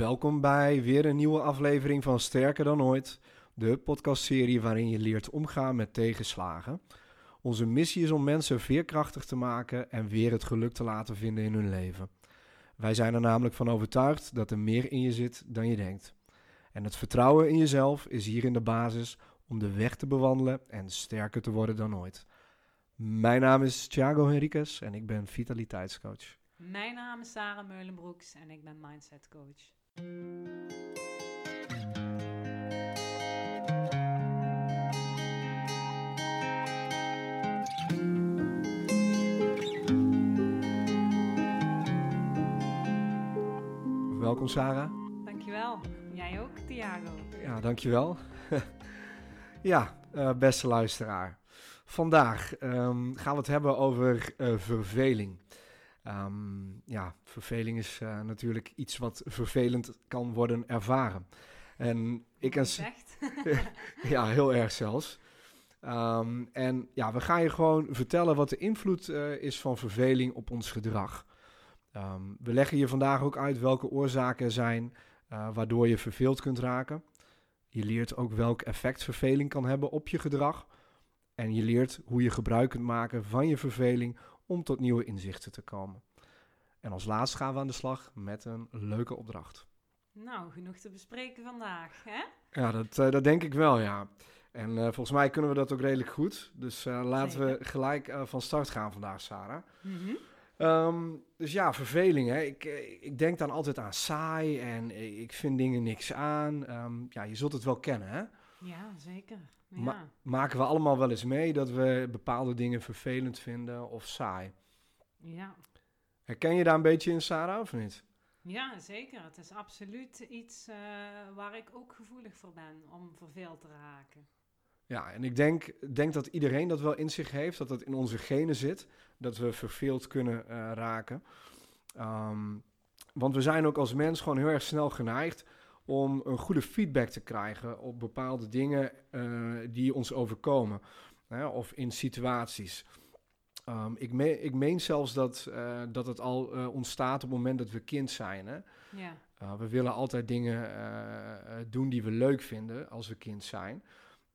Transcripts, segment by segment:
Welkom bij weer een nieuwe aflevering van Sterker dan ooit, de podcastserie waarin je leert omgaan met tegenslagen. Onze missie is om mensen veerkrachtig te maken en weer het geluk te laten vinden in hun leven. Wij zijn er namelijk van overtuigd dat er meer in je zit dan je denkt. En het vertrouwen in jezelf is hierin de basis om de weg te bewandelen en sterker te worden dan ooit. Mijn naam is Thiago Henriquez en ik ben vitaliteitscoach. Mijn naam is Sarah Meulenbroeks en ik ben mindset coach. Welkom Sarah. Dankjewel. Jij ook, Thiago. Ja, dankjewel. ja, uh, beste luisteraar. Vandaag um, gaan we het hebben over uh, verveling. Um, ja, verveling is uh, natuurlijk iets wat vervelend kan worden ervaren. En ik en. ja, heel erg zelfs. Um, en ja, we gaan je gewoon vertellen wat de invloed uh, is van verveling op ons gedrag. Um, we leggen je vandaag ook uit welke oorzaken er zijn uh, waardoor je verveeld kunt raken. Je leert ook welk effect verveling kan hebben op je gedrag. En je leert hoe je gebruik kunt maken van je verveling om tot nieuwe inzichten te komen. En als laatste gaan we aan de slag met een leuke opdracht. Nou, genoeg te bespreken vandaag, hè? Ja, dat, uh, dat denk ik wel, ja. En uh, volgens mij kunnen we dat ook redelijk goed. Dus uh, laten Zeker. we gelijk van start gaan vandaag, Sarah. Mm -hmm. um, dus ja, verveling. Hè. Ik, ik denk dan altijd aan saai en ik vind dingen niks aan. Um, ja, je zult het wel kennen, hè? Ja, zeker. Ja. Ma maken we allemaal wel eens mee dat we bepaalde dingen vervelend vinden of saai? Ja. Herken je daar een beetje in, Sarah, of niet? Ja, zeker. Het is absoluut iets uh, waar ik ook gevoelig voor ben om verveeld te raken. Ja, en ik denk, denk dat iedereen dat wel in zich heeft, dat het in onze genen zit, dat we verveeld kunnen uh, raken. Um, want we zijn ook als mens gewoon heel erg snel geneigd om een goede feedback te krijgen op bepaalde dingen uh, die ons overkomen. Hè, of in situaties. Um, ik, meen, ik meen zelfs dat, uh, dat het al uh, ontstaat op het moment dat we kind zijn. Hè? Ja. Uh, we willen altijd dingen doen die we leuk vinden als we kind zijn.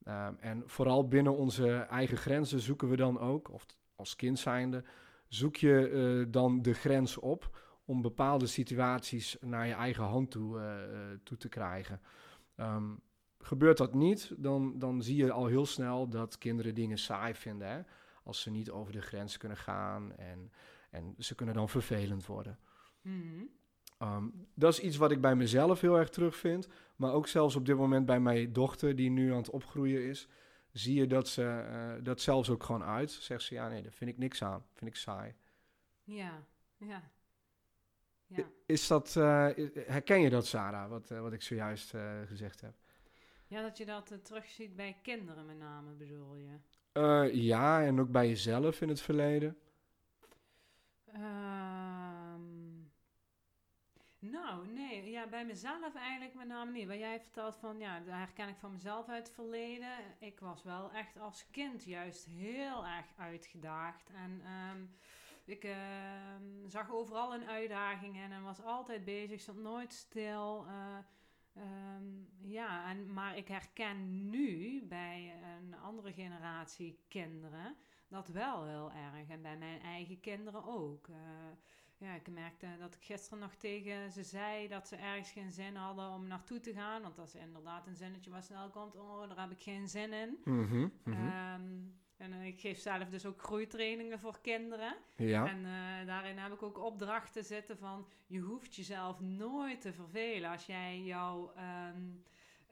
Um, en vooral binnen onze eigen grenzen zoeken we dan ook, of als kind zijnde, zoek je dan de grens op om bepaalde situaties naar je eigen hand toe, toe te krijgen. Um, gebeurt dat niet, dan, dan zie je al heel snel dat kinderen dingen saai vinden. Hè? als ze niet over de grens kunnen gaan en, en ze kunnen dan vervelend worden. Mm. Um, dat is iets wat ik bij mezelf heel erg terugvind, maar ook zelfs op dit moment bij mijn dochter die nu aan het opgroeien is, zie je dat ze uh, dat zelfs ook gewoon uit. Zegt ze ja nee, daar vind ik niks aan, vind ik saai. Ja, ja. Ja. Is dat, uh, herken je dat Sarah, wat, uh, wat ik zojuist gezegd heb? Ja, dat je dat terugziet bij kinderen met name bedoel je? Ja, en ook bij jezelf in het verleden? Um, nou, nee. Ja, bij mezelf eigenlijk met name niet. Waar jij vertelt van, ja, daar herken ik van mezelf uit het verleden. Ik was wel echt als kind juist heel erg uitgedaagd. En um, ik uh, zag overal een uitdaging in en was altijd bezig, stond nooit stil. Uh, Um, ja, en, maar ik herken nu bij een andere generatie kinderen dat wel heel erg. En bij mijn eigen kinderen ook. Uh, ja, ik merkte dat ik gisteren nog tegen ze zei dat ze ergens geen zin hadden om naartoe te gaan. Want dat is inderdaad een zinnetje waar snel komt. Oh, daar heb ik geen zin in. Mm -hmm, mm -hmm. Um, en uh, ik geef zelf dus ook groeitrainingen voor kinderen. Ja. En uh, daarin heb ik ook opdrachten zitten van... je hoeft jezelf nooit te vervelen als jij jouw, um,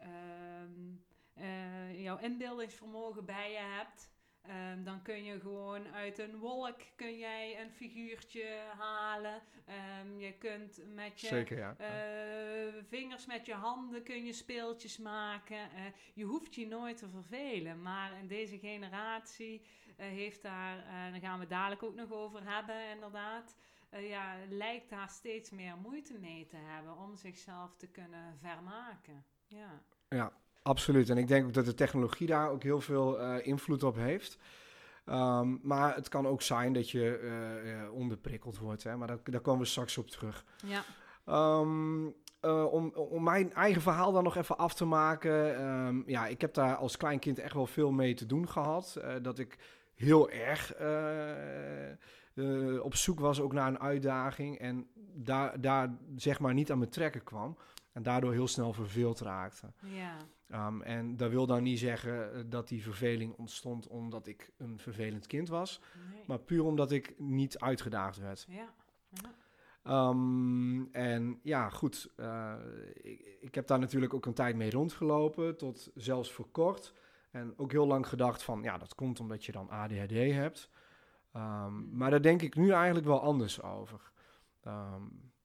um, uh, jouw inbeeldingsvermogen bij je hebt... Um, dan kun je gewoon uit een wolk kun jij een figuurtje halen. Um, je kunt met je Zeker, ja. uh, vingers, met je handen kun je speeltjes maken. Uh, je hoeft je nooit te vervelen. Maar in deze generatie uh, heeft daar, en daar gaan we dadelijk ook nog over hebben inderdaad... ja, lijkt daar steeds meer moeite mee te hebben om zichzelf te kunnen vermaken. Ja. Ja, Absoluut. En ik denk ook dat de technologie daar ook heel veel uh, invloed op heeft. Um, maar het kan ook zijn dat je uh, onderprikkeld wordt. Hè? Maar dat, daar komen we straks op terug. Ja. Ehm, eh, om, om mijn eigen verhaal dan nog even af te maken. ehm, ja, ik heb daar als klein kind echt wel veel mee te doen gehad. Eh, dat ik heel erg eh, eh, op zoek was ook naar een uitdaging. En daar, daar zeg maar niet aan mijn trekken kwam. En daardoor heel snel verveeld raakte. Ja. Ehm, en dat wil dan niet zeggen eh, dat die verveling ontstond omdat ik een vervelend kind was. Nee. Maar puur omdat ik niet uitgedaagd werd. Ja. ja. Ehm, en ja, goed. eh, ik, ik heb daar natuurlijk ook een tijd mee rondgelopen, tot zelfs voor kort. En ook heel lang gedacht van, ja, dat komt omdat je dan ADHD hebt. Ehm, maar daar denk ik nu eigenlijk wel anders over.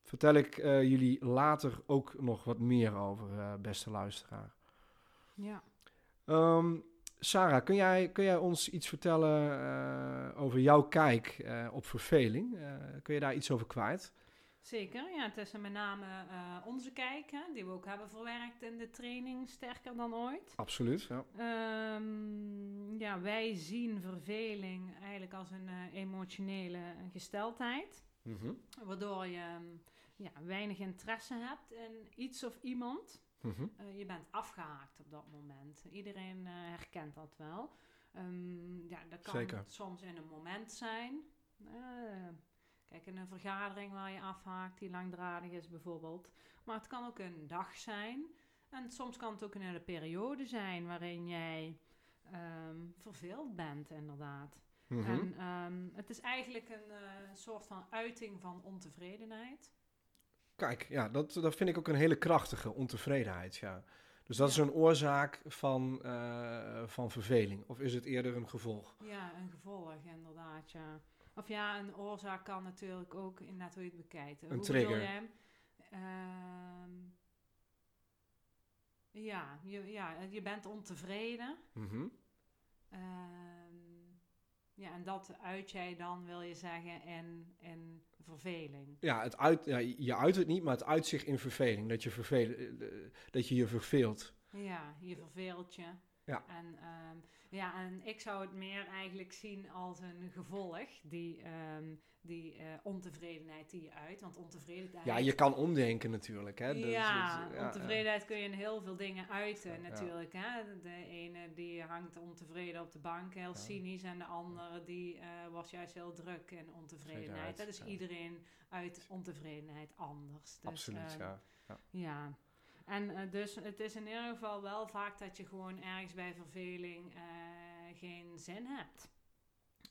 Vertel ik eh, jullie later ook nog wat meer over, beste luisteraar. Ja. Ehm, Sarah, kun jij, kun jij ons iets vertellen eh, over jouw kijk eh, op verveling? Eh, kun je daar iets over kwijt? Zeker, ja, het is met name eh, onze kijk, hè, die we ook hebben verwerkt in de training, sterker dan ooit. Absoluut, ja. Ehm, ja, wij zien verveling eigenlijk als een eh, emotionele gesteldheid, Mhm, waardoor je ja, weinig interesse hebt in iets of iemand. Mhm. Eh, je bent afgehaakt op dat moment. Iedereen eh, herkent dat wel. Ehm, ja, dat kan Zeker. soms in een moment zijn. Eh, kijk, in een vergadering waar je afhaakt, die langdradig is bijvoorbeeld. Maar het kan ook een dag zijn. En soms kan het ook een hele periode zijn waarin jij ehm, verveeld bent, inderdaad. Mhm. En ehm, het is eigenlijk een soort van uiting van ontevredenheid. Kijk, ja, dat, dat vind ik ook een hele krachtige ontevredenheid, ja. Dus dat is een oorzaak van, eh, van verveling. Of is het eerder een gevolg? Ja, een gevolg inderdaad, ja. Of ja, een oorzaak kan natuurlijk ook, inderdaad hoe je het bekijkt. Een Hoe trigger. jij? Ehm, ja, je, ja, je bent ontevreden. Mhm. Ehm, ja, en dat uit jij dan, wil je zeggen, in, in verveling. Ja, het uit, ja, je uit het niet, maar het uit zich in verveling. Dat je, verveel, eh, dat je je verveelt. Ja, je verveelt je. Ja. En, ehm, ja, en ik zou het meer eigenlijk zien als een gevolg, die, ehm, die eh, ontevredenheid die je uit. Want ontevredenheid... Ja, je kan omdenken natuurlijk. Hè? Dat- ja, dat- ja, ontevredenheid kun je in heel veel dingen uiten natuurlijk. Hè? De ene die hangt ontevreden op de bank, heel cynisch. En de andere die eh, was juist heel druk in ontevredenheid. Dat is iedereen uit ontevredenheid anders. Dus, Absoluut, ehm, ja. ja. En eh, dus het is in ieder geval wel vaak dat je gewoon ergens bij verveling eh, geen zin hebt.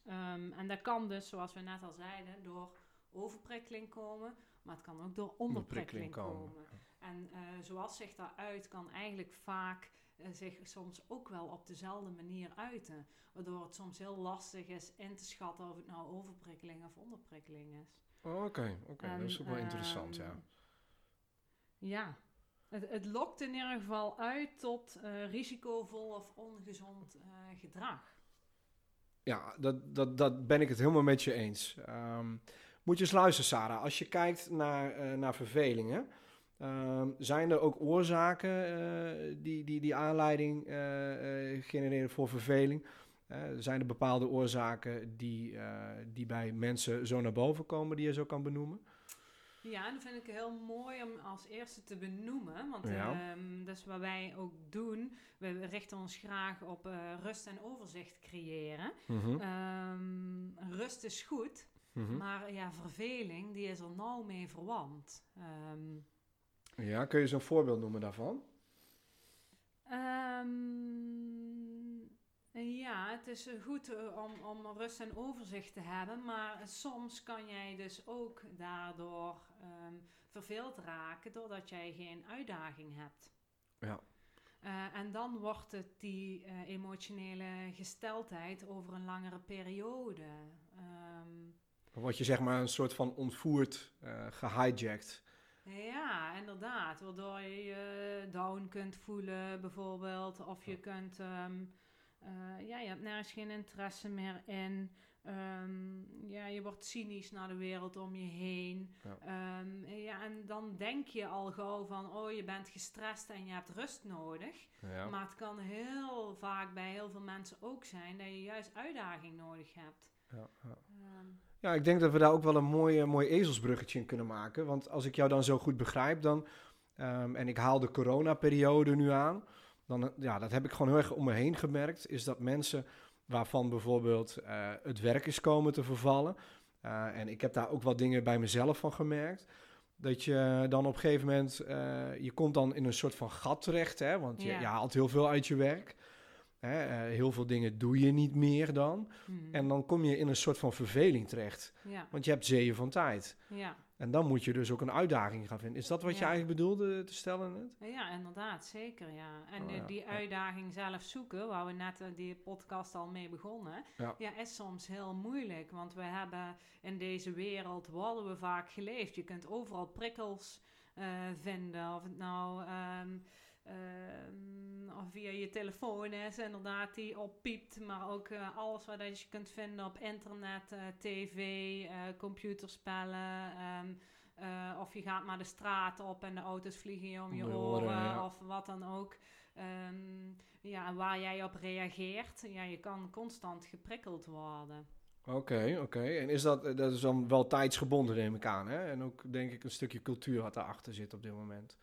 Ehm, en dat kan dus, zoals we net al zeiden, door overprikkeling komen. Maar het kan ook door onderprikkeling komen. En eh, zoals zich dat uit, kan eigenlijk vaak zich soms ook wel op dezelfde manier uiten. Waardoor het soms heel lastig is in te schatten of het nou overprikkeling of onderprikkeling is. Oh, Oké, oké, dat is ook wel interessant, ja. ehm, Ja, het, het lokt in ieder geval uit tot eh, risicovol of ongezond eh, gedrag. Ja, dat, dat, dat ben ik het helemaal met je eens. Ehm, moet je eens luisteren, Sarah. Als je kijkt naar, eh, naar vervelingen, ehm, zijn er ook oorzaken die, die, die aanleiding genereren voor verveling? Zijn er bepaalde oorzaken die, die bij mensen zo naar boven komen, die je zo kan benoemen? Ja, dat vind ik heel mooi om als eerste te benoemen. Want Ja. ehm, dat is wat wij ook doen. We richten ons graag op eh, rust en overzicht creëren. Mhm, Ehm, rust is goed, mhm. maar ja, verveling die is er nauw mee verwant. Ehm, Ja, kun je zo'n voorbeeld noemen daarvan? Ja, het is eh, goed eh, om, om rust en overzicht te hebben, maar soms kan jij dus ook daardoor ehm, verveeld raken doordat jij geen uitdaging hebt. Ja. Eh, en dan wordt het die emotionele gesteldheid over een langere periode. Ehm, Word je zeg maar een soort van ontvoerd, eh gehijacked. Ja, inderdaad. Waardoor je je down kunt voelen, bijvoorbeeld. Of je kunt, ehm, eh, ja, je hebt nergens geen interesse meer in. Ehm, ja, je wordt cynisch naar de wereld om je heen. Ja. Ehm, ja, en dan denk je al gauw van, oh, je bent gestrest en je hebt rust nodig. Ja. Maar het kan heel vaak bij heel veel mensen ook zijn dat je juist uitdaging nodig hebt. Ja, ja. Ehm, Ja, ik denk dat we daar ook wel een mooi, mooi ezelsbruggetje in kunnen maken. Want als ik jou dan zo goed begrijp, dan, en ik haal de coronaperiode nu aan, dan, eh, ja, dat heb ik gewoon heel erg om me heen gemerkt, is dat mensen waarvan bijvoorbeeld eh, het werk is komen te vervallen, eh, en ik heb daar ook wat dingen bij mezelf van gemerkt, dat je dan op een gegeven moment, je komt dan in een soort van gat terecht, hè, want je, Ja. je haalt heel veel uit je werk. Hè, heel veel dingen doe je niet meer dan. Mhm. En dan kom je in een soort van verveling terecht. ja, Want je hebt zeeën van tijd. ja. En dan moet je dus ook een uitdaging gaan vinden. Is dat wat je eigenlijk bedoelde te stellen net? Ja, inderdaad, zeker, ja. En Oh, eh, ja, die uitdaging zelf zoeken, waar we net eh, die podcast al mee begonnen, Ja. is soms heel moeilijk. Want we hebben in deze wereld, worden we vaak geleefd. Je kunt overal prikkels eh, vinden, of het nou... ehm, ehm, of via je telefoon is, inderdaad, die oppiept. Maar ook eh, alles wat dat je kunt vinden op internet, eh, tv, eh, computerspellen. ehm, eh, of je gaat maar de straat op en de auto's vliegen je om je oren, ja. of wat dan ook. Ehm, ja, waar jij op reageert, ja, je kan constant geprikkeld worden. Oké, oké. En is dat, dat is dan wel tijdsgebonden, neem ik aan. Hè? En ook denk ik een stukje cultuur wat daarachter zit op dit moment.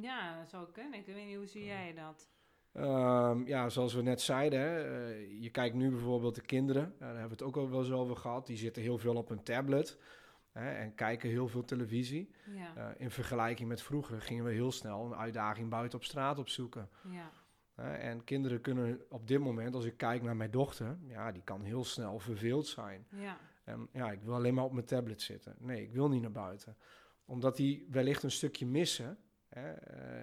Ja, dat zou kunnen. Ik weet niet, hoe zie jij dat? Ehm, ja, zoals we net zeiden, hè, eh, je kijkt nu bijvoorbeeld de kinderen, daar hebben we het ook al wel eens over gehad, die zitten heel veel op hun tablet hè, en kijken heel veel televisie. Ja, Eh, in vergelijking met vroeger gingen we heel snel een uitdaging buiten op straat opzoeken. ja, en kinderen kunnen op dit moment, als ik kijk naar mijn dochter, ja, die kan heel snel verveeld zijn. ja, En ja, ik wil alleen maar op mijn tablet zitten. Nee, ik wil niet naar buiten. Omdat die wellicht een stukje missen. Hè, eh,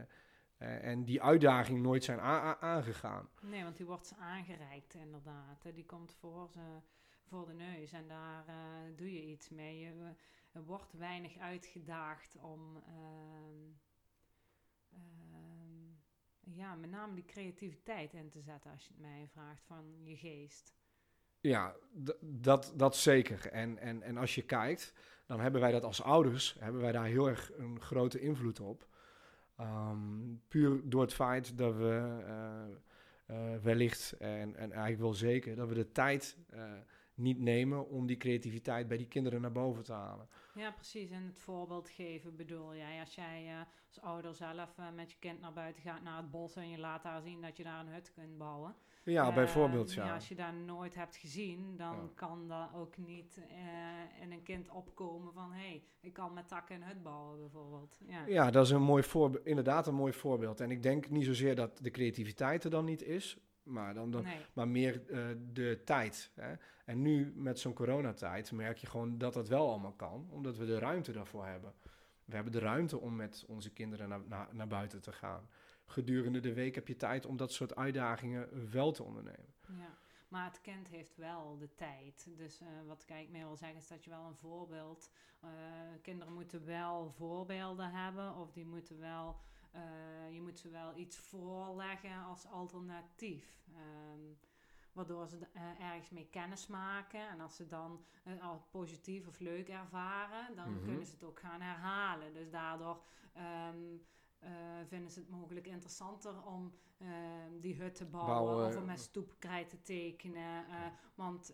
eh, en die uitdaging nooit zijn aangegaan. Nee, want die wordt aangereikt inderdaad. Die komt voor, ze, voor de neus en daar eh, doe je iets mee. Je, er wordt weinig uitgedaagd om... ehm, ehm, ja, met name die creativiteit in te zetten als je het mij vraagt van je geest. Ja, dat, dat zeker. En, en, en als je kijkt, dan hebben wij dat als ouders, hebben wij daar heel erg een grote invloed op. Ehm, puur door het feit dat we eh, eh, wellicht, en, en eigenlijk wel zeker, dat we de tijd eh, niet nemen om die creativiteit bij die kinderen naar boven te halen. Ja, precies. En het voorbeeld geven bedoel jij. Als jij eh, als ouder zelf eh, met je kind naar buiten gaat naar het bos en je laat daar zien dat je daar een hut kunt bouwen. Ja, Eh, bijvoorbeeld, ja. Als je dat nooit hebt gezien, dan Ja. kan dat ook niet in een kind opkomen van... hé, hey, ik kan met takken een hut bouwen bijvoorbeeld. Ja, Ja, dat is een mooi voorbeeld, inderdaad een mooi voorbeeld. En ik denk niet zozeer dat de creativiteit er dan niet is, maar, dan, dan, nee. maar meer eh, de tijd. Hè? En nu met zo'n coronatijd merk je gewoon dat dat wel allemaal kan, omdat we de ruimte daarvoor hebben. We hebben de ruimte om met onze kinderen naar, naar, naar buiten te gaan. Gedurende de week heb je tijd om dat soort uitdagingen wel te ondernemen. Ja, maar het kind heeft wel de tijd. Dus eh, wat ik meer wil zeggen is dat je wel een voorbeeld... eh, kinderen moeten wel voorbeelden hebben of die moeten wel... eh, je moet ze wel iets voorleggen als alternatief. Ehm, waardoor ze eh, ergens mee kennis maken. En als ze dan eh, al positief of leuk ervaren, dan Mhm. kunnen ze het ook gaan herhalen. Dus daardoor ehm, eh, vinden ze het mogelijk interessanter om ehm, die hut te bouwen, Bouwen. of om met stoepkrijt te tekenen. want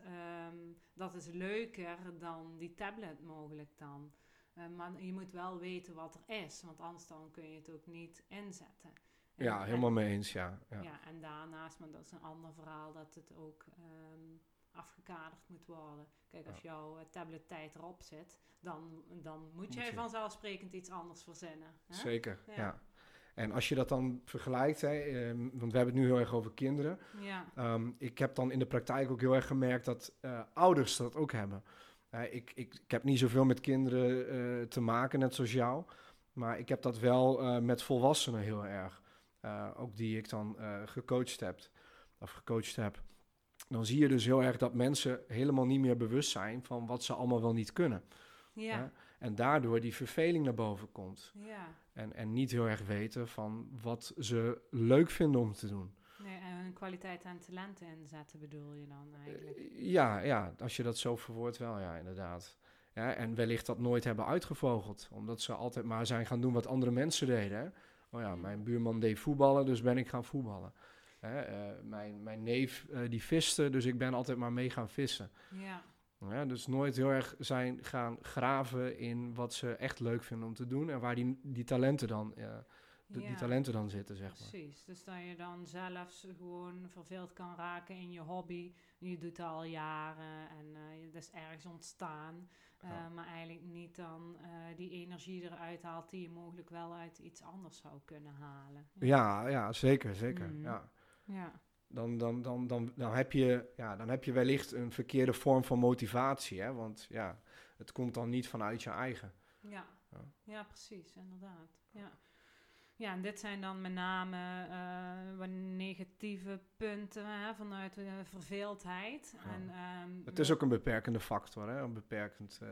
dat is leuker dan die tablet mogelijk dan. Eh, maar je moet wel weten wat er is, want anders dan kun je het ook niet inzetten. En- Ja, en- helemaal mee eens, ja. ja. ja, en daarnaast, maar dat is een ander verhaal, dat het ook ehm, afgekaderd moet worden. Kijk, als jouw eh, tablettijd erop zit, dan, dan moet Moet jij je. vanzelfsprekend iets anders verzinnen. Hè? Zeker, ja. Ja. En als je dat dan vergelijkt, hè, ehm, want we hebben het nu heel erg over kinderen. Ja, Ehm, ik heb dan in de praktijk ook heel erg gemerkt dat eh, ouders dat ook hebben. Eh, ik, ik, ik heb niet zoveel met kinderen eh, te maken, net zoals jou. Maar ik heb dat wel eh, met volwassenen heel erg. Ook die ik dan gecoacht heb. Of gecoacht heb. Dan zie je dus heel erg dat mensen helemaal niet meer bewust zijn van wat ze allemaal wel niet kunnen. ja? En daardoor die verveling naar boven komt. ja. En, en niet heel erg weten van wat ze leuk vinden om te doen. Hun kwaliteit en talenten inzetten bedoel je dan eigenlijk? Eh, Ja, ja, als je dat zo verwoordt wel, ja, inderdaad. Ja, en wellicht dat nooit hebben uitgevogeld. Omdat ze altijd maar zijn gaan doen wat andere mensen deden. Hè? Oh ja, Mm. mijn buurman deed voetballen, dus ben ik gaan voetballen. Hè? eh, mijn, mijn neef eh, die viste, dus ik ben altijd maar mee gaan vissen. Ja, Ja, dus nooit heel erg zijn gaan graven in wat ze echt leuk vinden om te doen en waar die, die talenten dan, ja, de- die talenten dan zitten, zeg maar. Precies, dus dat je dan zelfs gewoon verveeld kan raken in je hobby. Je doet het al jaren en je- dat is ergens ontstaan. eh, Ja. Maar eigenlijk niet dan eh, die energie eruit haalt die je mogelijk wel uit iets anders zou kunnen halen. Ja, ja, zeker, zeker. Mhm. Ja. Ja, Dan, dan, dan, dan, dan, heb je, ja, dan heb je wellicht een verkeerde vorm van motivatie, hè? want ja, het komt dan niet vanuit je eigen. ja. Ja. ja precies, inderdaad. Ja. Ja, en dit zijn dan met name wat negatieve punten hè, vanuit de verveeldheid. Ja. En, ehm, Het is ook een beperkende factor, hè? een beperkend... eh,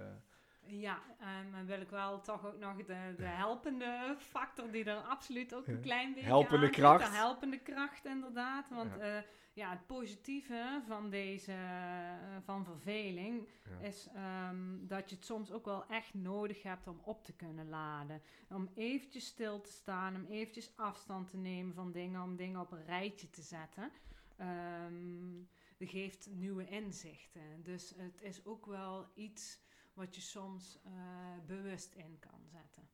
Ja, en dan wil ik wel toch ook nog de, de helpende factor die er absoluut ook een klein beetje Helpende kracht. De helpende kracht, inderdaad. Want Ja. ja, ja het positieve van deze, eh, van verveling, ja. is ehm, dat je het soms ook wel echt nodig hebt om op te kunnen laden. Om eventjes stil te staan, om eventjes afstand te nemen van dingen, om dingen op een rijtje te zetten. Ehm dat geeft nieuwe inzichten. Dus het is ook wel iets wat je soms eh, bewust in kan zetten.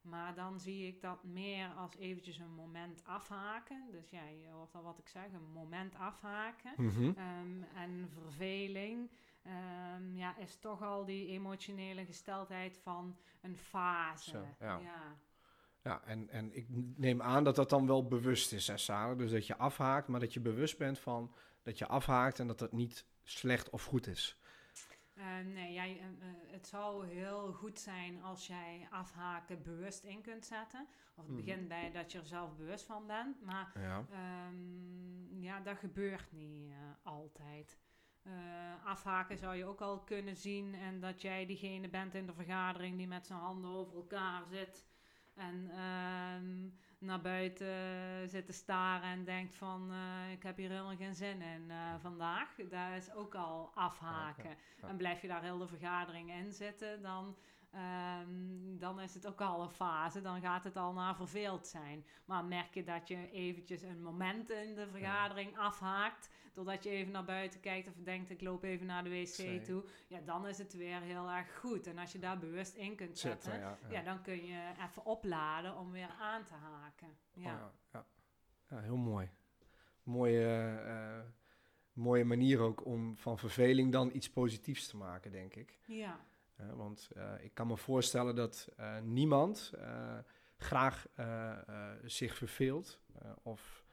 Maar dan zie ik dat meer als eventjes een moment afhaken. Dus ja, je hoort al wat ik zeg, een moment afhaken. Mhm. Ehm, en verveling ehm, ja, is toch al die emotionele gesteldheid van een fase. Zo, ja. ja. Ja, en, en ik neem aan dat dat dan wel bewust is, hè, Sarah? Dus dat je afhaakt, maar dat je bewust bent van dat je afhaakt en dat dat niet slecht of goed is. Eh, nee, jij, eh, eh, het zou heel goed zijn als jij afhaken bewust in kunt zetten. Of het Mhm. begint bij dat je er zelf bewust van bent. Maar Ja. Ehm, ja, dat gebeurt niet altijd. Afhaken zou je ook al kunnen zien en dat jij diegene bent in de vergadering die met zijn handen over elkaar zit en ehm, naar buiten zit te staren en denkt van eh, ik heb hier helemaal geen zin in eh, vandaag. Dat is ook al afhaken. Ja, ja. En blijf je daar heel de vergadering in zitten, dan, ehm, dan is het ook al een fase. Dan gaat het al naar verveeld zijn. Maar merk je dat je eventjes een moment in de vergadering afhaakt, doordat je even naar buiten kijkt of denkt ik loop even naar de wc Zee. toe, ja, dan is het weer heel erg goed. En als je daar bewust in kunt zetten, Zitten, ja. ja, dan kun je even opladen om weer aan te haken. Oh, Ja, ja, ja. Ja, heel mooi. Mooie, eh, mooie manier ook om van verveling dan iets positiefs te maken, denk ik. ja. Want eh, ik kan me voorstellen dat eh, niemand eh, graag zich verveelt of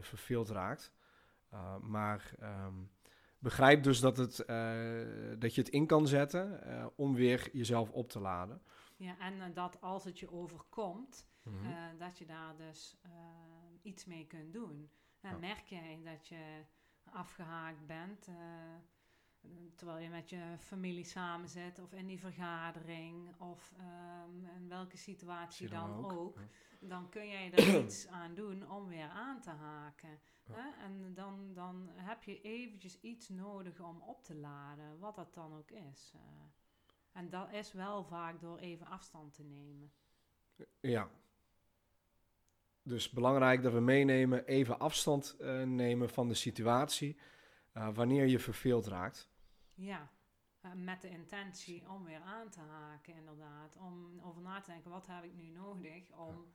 verveeld raakt. Uh, maar ehm, begrijp dus dat, het, uh, dat je het in kan zetten uh, om weer jezelf op te laden. ja en uh, dat als het je overkomt, Mhm. mm -hmm. dat je daar dus iets mee kunt doen. En Ja. merk jij dat je afgehaakt bent, eh, terwijl je met je familie samen zit of in die vergadering of um, in welke situatie dan, dan, ook, ook ja. dan kun jij er iets aan doen om weer aan te haken. Ja. Hè? En dan, dan heb je eventjes iets nodig om op te laden, wat dat dan ook is. Uh, en dat is wel vaak door even afstand te nemen. Ja. Dus belangrijk dat we meenemen, even afstand uh, nemen van de situatie uh, wanneer je verveeld raakt. Ja, uh, met de intentie om weer aan te haken, inderdaad. Om over na te denken, wat heb ik nu nodig om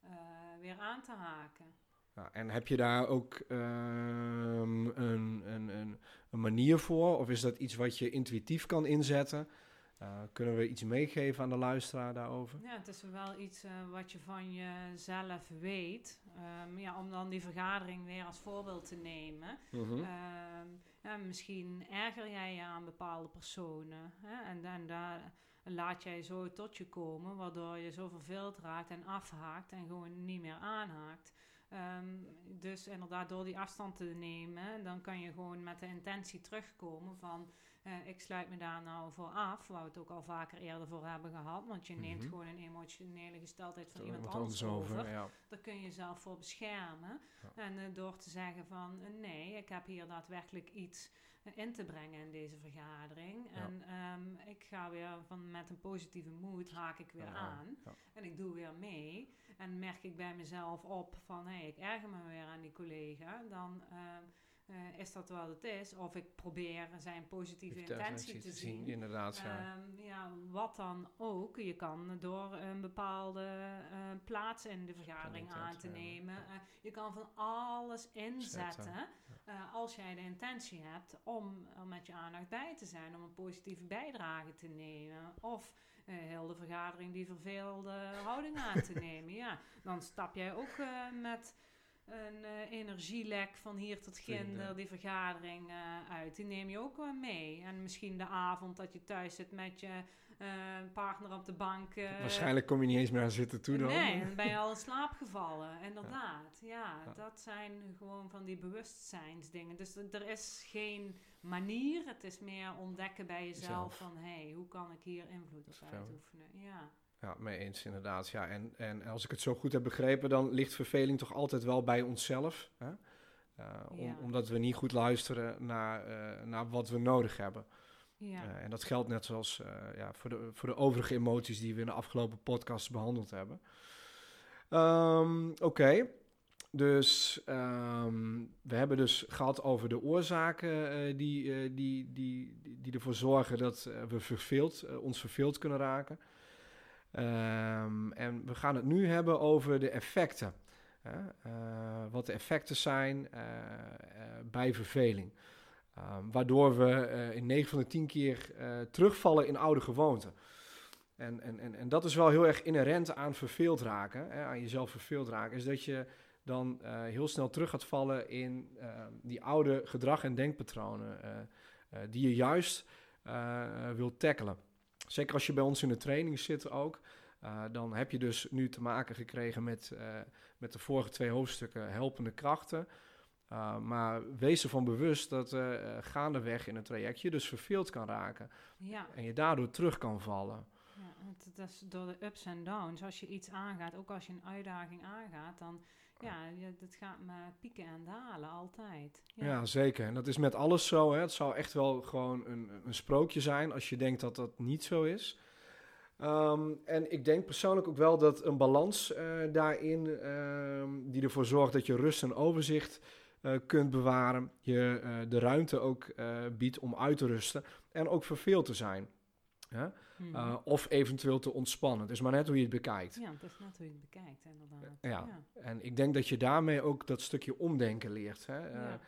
ja. uh, weer aan te haken. Ja, en heb je daar ook um, een, een, een, een, manier voor? Of is dat iets wat je intuïtief kan inzetten? Uh, kunnen we iets meegeven aan de luisteraar daarover? Ja, het is wel iets uh, wat je van jezelf weet. Um, ja, om dan die vergadering weer als voorbeeld te nemen. Mhm. Mm -hmm. um, ja, misschien erger jij je aan bepaalde personen. Hè? En, en daar laat jij zo tot je komen, waardoor je zo verveeld raakt en afhaakt en gewoon niet meer aanhaakt. Um, dus inderdaad, door die afstand te nemen, dan kan je gewoon met de intentie terugkomen van uh, ik sluit me daar nou voor af, waar we het ook al vaker eerder voor hebben gehad, want je neemt Mhm. gewoon een emotionele gesteldheid van iemand anders over. ja. Daar kun je jezelf voor beschermen. Ja. En uh, door te zeggen van uh, nee, ik heb hier daadwerkelijk iets in te brengen in deze vergadering. Ja. En um, ik ga weer van met een positieve moed haak ik weer aan. En ik doe weer mee. En merk ik bij mezelf op van hé, hey, ik erger me weer aan die collega. Dan eh, is dat wat het is? Of ik probeer zijn positieve Intentie te zien. Inderdaad, ja. Ehm, ja, wat dan ook. Je kan door een bepaalde eh, plaats in de vergadering aan te nemen. Eh, je kan van alles inzetten. Zetten, als jij de intentie hebt om er met je aandacht bij te zijn, om een positieve bijdrage te nemen. Of heel de vergadering die verveelde houding aan te nemen. Ja, dan stap jij ook met een eh, energielek van hier tot ginder Vrienden. die vergadering eh, uit. Die neem je ook wel mee. En misschien de avond dat je thuis zit met je eh, partner op de bank. eh, Waarschijnlijk kom je niet eens meer aan zitten toe dan. Nee, dan ben je al in slaap gevallen. Inderdaad. Ja, Ja. dat zijn gewoon van die bewustzijnsdingen. Dus er is geen manier. Het is meer ontdekken bij jezelf Zelf. van... hé, hey, hoe kan ik hier invloed op uitoefenen? Ja. Ja, mee eens inderdaad. Ja, en, en als ik het zo goed heb begrepen, dan ligt verveling toch altijd wel bij onszelf. Hè? Eh, om- Ja. Omdat we niet goed luisteren naar, eh, naar wat we nodig hebben. Ja. Eh, en dat geldt net zoals ja, voor, de, voor de overige emoties die we in de afgelopen podcast behandeld hebben. Ehm, Oké, dus ehm, we hebben dus gehad over de oorzaken die, die, die, die, die ervoor zorgen dat we verveeld, ons verveeld kunnen raken. Ehm, en we gaan het nu hebben over de effecten. Eh, wat de effecten zijn eh, eh, bij verveling. Ehm, waardoor we in 9 van de 10 keer terugvallen in oude gewoonten. En, en, en, en dat is wel heel erg inherent aan verveeld raken, hè, aan jezelf verveeld raken, is dat je dan heel snel terug gaat vallen in eh, die oude gedrag- en denkpatronen, die je juist wilt tackelen. Zeker als je bij ons in de training zit ook, eh, dan heb je dus nu te maken gekregen met, eh, met de vorige twee hoofdstukken helpende krachten. Uh, maar wees ervan bewust dat gaandeweg in het traject je dus verveeld kan raken. ja. En je daardoor terug kan vallen. Ja, het, dat is door de ups en downs. Als je iets aangaat, ook als je een uitdaging aangaat, dan ja, dat gaat maar pieken en dalen altijd. Ja. zeker. En dat is met alles zo. Hè. Het zou echt wel gewoon een, een sprookje zijn als je denkt dat dat niet zo is. Um, en ik denk persoonlijk ook wel dat een balans uh, daarin, um, die ervoor zorgt dat je rust en overzicht uh, kunt bewaren, je uh, de ruimte ook biedt om uit te rusten en ook verveeld te zijn. Hè? Mm. Uh, of eventueel te ontspannen. Het is maar net hoe je het bekijkt. Ja, het is net hoe je het bekijkt, inderdaad. Ja. ja. en ik denk dat je daarmee ook dat stukje omdenken leert. Hè? Uh, ja.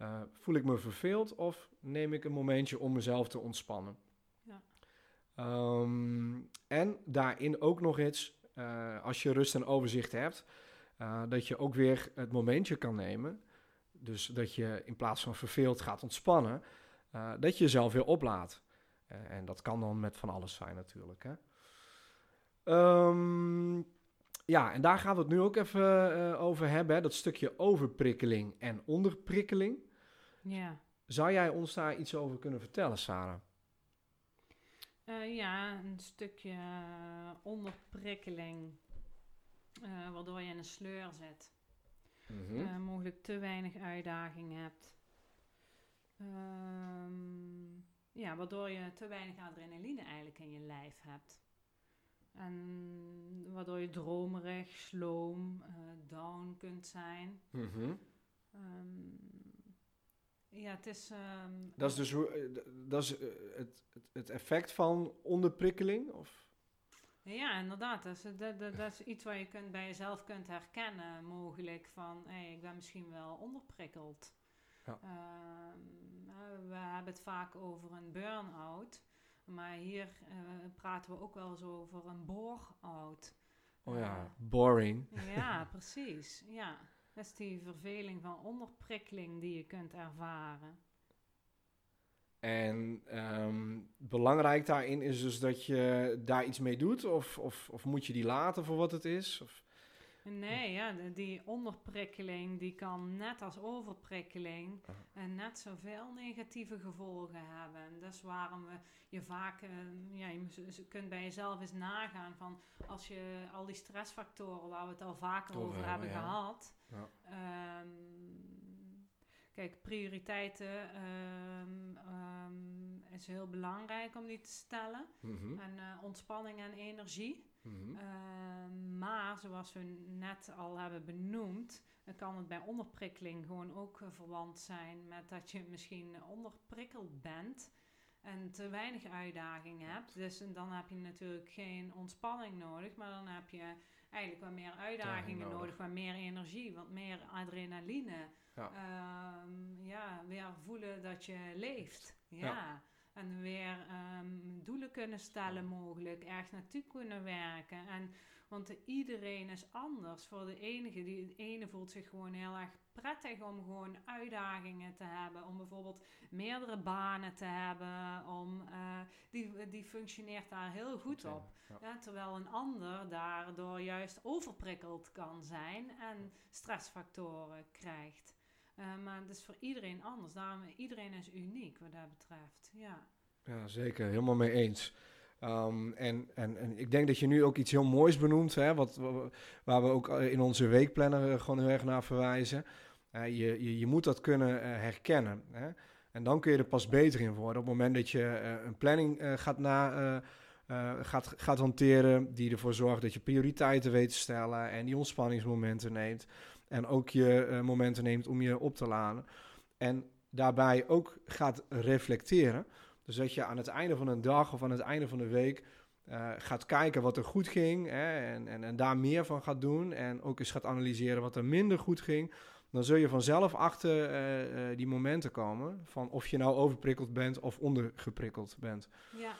uh, voel ik me verveeld of neem ik een momentje om mezelf te ontspannen? Ja. Um, en daarin ook nog iets, uh, als je rust en overzicht hebt, dat je ook weer het momentje kan nemen. Dus dat je in plaats van verveeld gaat ontspannen, dat je jezelf weer oplaat. Uh, en dat kan dan met van alles zijn natuurlijk. Hè? Um, ja, en daar gaan we het nu ook even uh, over hebben. Hè? Dat stukje overprikkeling en onderprikkeling. Ja. Zou jij ons daar iets over kunnen vertellen, Sarah? Uh, ja, een stukje onderprikkeling, uh, waardoor je in een sleur zit. Mhm. Mm -hmm. uh, mogelijk te weinig uitdaging hebt. Um, ja, waardoor je te weinig adrenaline eigenlijk in je lijf hebt. En waardoor je dromerig, sloom, uh, down kunt zijn. Mm -hmm. um, ja, het is. Um, dat is dus hoe, dat is uh, het, het effect van onderprikkeling? Of? Ja, inderdaad. Dat is, dat, dat, dat is iets waar je kunt, bij jezelf kunt herkennen, mogelijk. Van hey, ik ben misschien wel onderprikkeld. Ja. Uh, we hebben het vaak over een burn-out. Maar hier uh, praten we ook wel eens over een bore-out. Oh ja, boring. Ja, precies. Ja. Dat is die verveling van onderprikkeling die je kunt ervaren. En um, belangrijk daarin is dus dat je daar iets mee doet? Of, of, of moet je die laten voor wat het is? Of? Nee, ja, die onderprikkeling die kan net als overprikkeling uh, net zoveel negatieve gevolgen hebben. Dat is waarom we je vaak, uh, ja, je kunt bij jezelf eens nagaan van als je al die stressfactoren waar we het al vaker over, over hebben ja. gehad. Ja. Um, kijk, prioriteiten um, um, is heel belangrijk om die te stellen. Mm -hmm. En uh, ontspanning en energie. Mhm. Ehm, maar zoals we net al hebben benoemd, dan kan het bij onderprikkeling gewoon ook eh, verwant zijn met dat je misschien onderprikkeld bent en te weinig uitdaging hebt. Dus en dan heb je natuurlijk geen ontspanning nodig, maar dan heb je eigenlijk wat meer uitdagingen nodig. nodig, wat meer energie, wat meer adrenaline. Ja. Ehm, ja, weer voelen dat je leeft. Ja. Ja. En weer ehm, doelen kunnen stellen mogelijk, ergens naartoe kunnen werken. En, want de- iedereen is anders. Voor de enige, die, de ene voelt zich gewoon heel erg prettig om gewoon uitdagingen te hebben. Om bijvoorbeeld meerdere banen te hebben. Om, eh, die, die functioneert daar heel goed op. Ja. Ja, terwijl een ander daardoor juist overprikkeld kan zijn en stressfactoren krijgt. Eh, maar het is voor iedereen anders. Iedereen is uniek wat dat betreft. Ja, Ja, zeker. Helemaal mee eens. Ehm, en, en, en ik denk dat je nu ook iets heel moois benoemt, hè, wat, wa- waar we ook eh, in onze weekplanner eh, gewoon heel erg naar verwijzen. Je, je, je moet dat kunnen herkennen. Hè? En dan kun je er pas beter in worden. Op het moment dat je een planning gaat, na, gaat, gaat hanteren, die ervoor zorgt dat je prioriteiten weet te stellen en die ontspanningsmomenten neemt. En ook je eh, momenten neemt om je op te laden. En daarbij ook gaat reflecteren. Dus dat je aan het einde van een dag of aan het einde van de week eh, gaat kijken wat er goed ging hè, en, en, en daar meer van gaat doen. En ook eens gaat analyseren wat er minder goed ging. Dan zul je vanzelf achter eh, die momenten komen van of je nou overprikkeld bent of ondergeprikkeld bent. ja,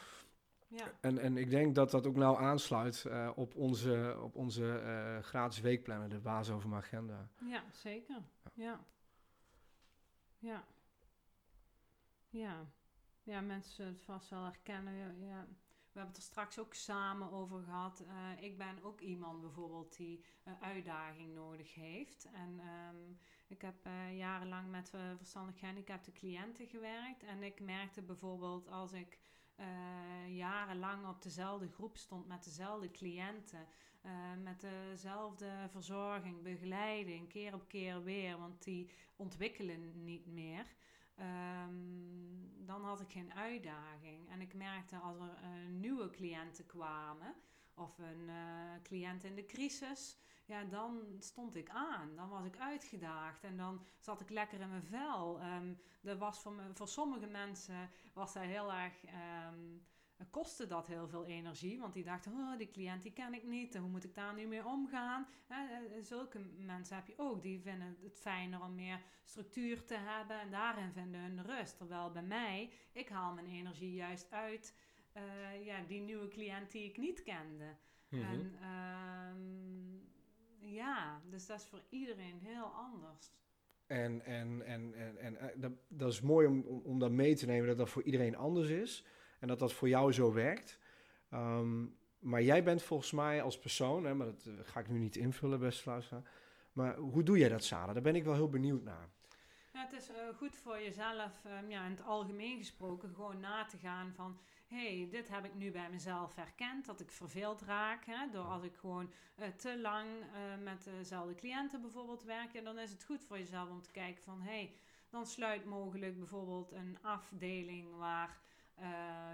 ja. En, en ik denk dat dat ook nou aansluit eh, op onze, op onze eh, gratis weekplanner, de basis over mijn agenda. ja zeker. Ja. Ja. Ja. Ja, mensen zullen het vast wel herkennen. Ja. We hebben het er straks ook samen over gehad. Eh, ik ben ook iemand bijvoorbeeld die uitdaging nodig heeft. En ehm, ik heb jarenlang met verstandig gehandicapte cliënten gewerkt. En ik merkte bijvoorbeeld als ik eh, jarenlang op dezelfde groep stond met dezelfde cliënten. eh, met dezelfde verzorging, begeleiding, keer op keer weer, want die ontwikkelen niet meer. Ehm, dan had ik geen uitdaging. En ik merkte als er eh, nieuwe cliënten kwamen, of een eh, cliënt in de crisis, ja, dan stond ik aan. Dan was ik uitgedaagd en dan zat ik lekker in mijn vel. Dat was voor, voor sommige mensen was dat heel erg. ehm, kostte dat heel veel energie, want die dachten, oh, die cliënt die ken ik niet, hoe moet ik daar nu mee omgaan? Eh, eh, zulke mensen heb je ook, die vinden het fijner om meer structuur te hebben en daarin vinden hun rust. Terwijl bij mij, ik haal mijn energie juist uit eh, ja, die nieuwe cliënt die ik niet kende. En ehm, ja, dus dat is voor iedereen heel anders. En, en, en, en, en eh, dat, dat is mooi om, om, om dat mee te nemen dat dat voor iedereen anders is. En dat dat voor jou zo werkt. Ehm, maar jij bent volgens mij als persoon, hè, maar dat eh, ga ik nu niet invullen, beste luisteraar. Maar hoe doe jij dat, Sarah? Daar ben ik wel heel benieuwd naar. Ja, het is eh, goed voor jezelf, ehm, ja, in het algemeen gesproken, gewoon na te gaan van... hey, dit heb ik nu bij mezelf herkend, dat ik verveeld raak. Hè, door als ik gewoon eh, te lang eh, met dezelfde cliënten bijvoorbeeld werk. En dan is het goed voor jezelf om te kijken van... hey, dan sluit mogelijk bijvoorbeeld een afdeling waar eh,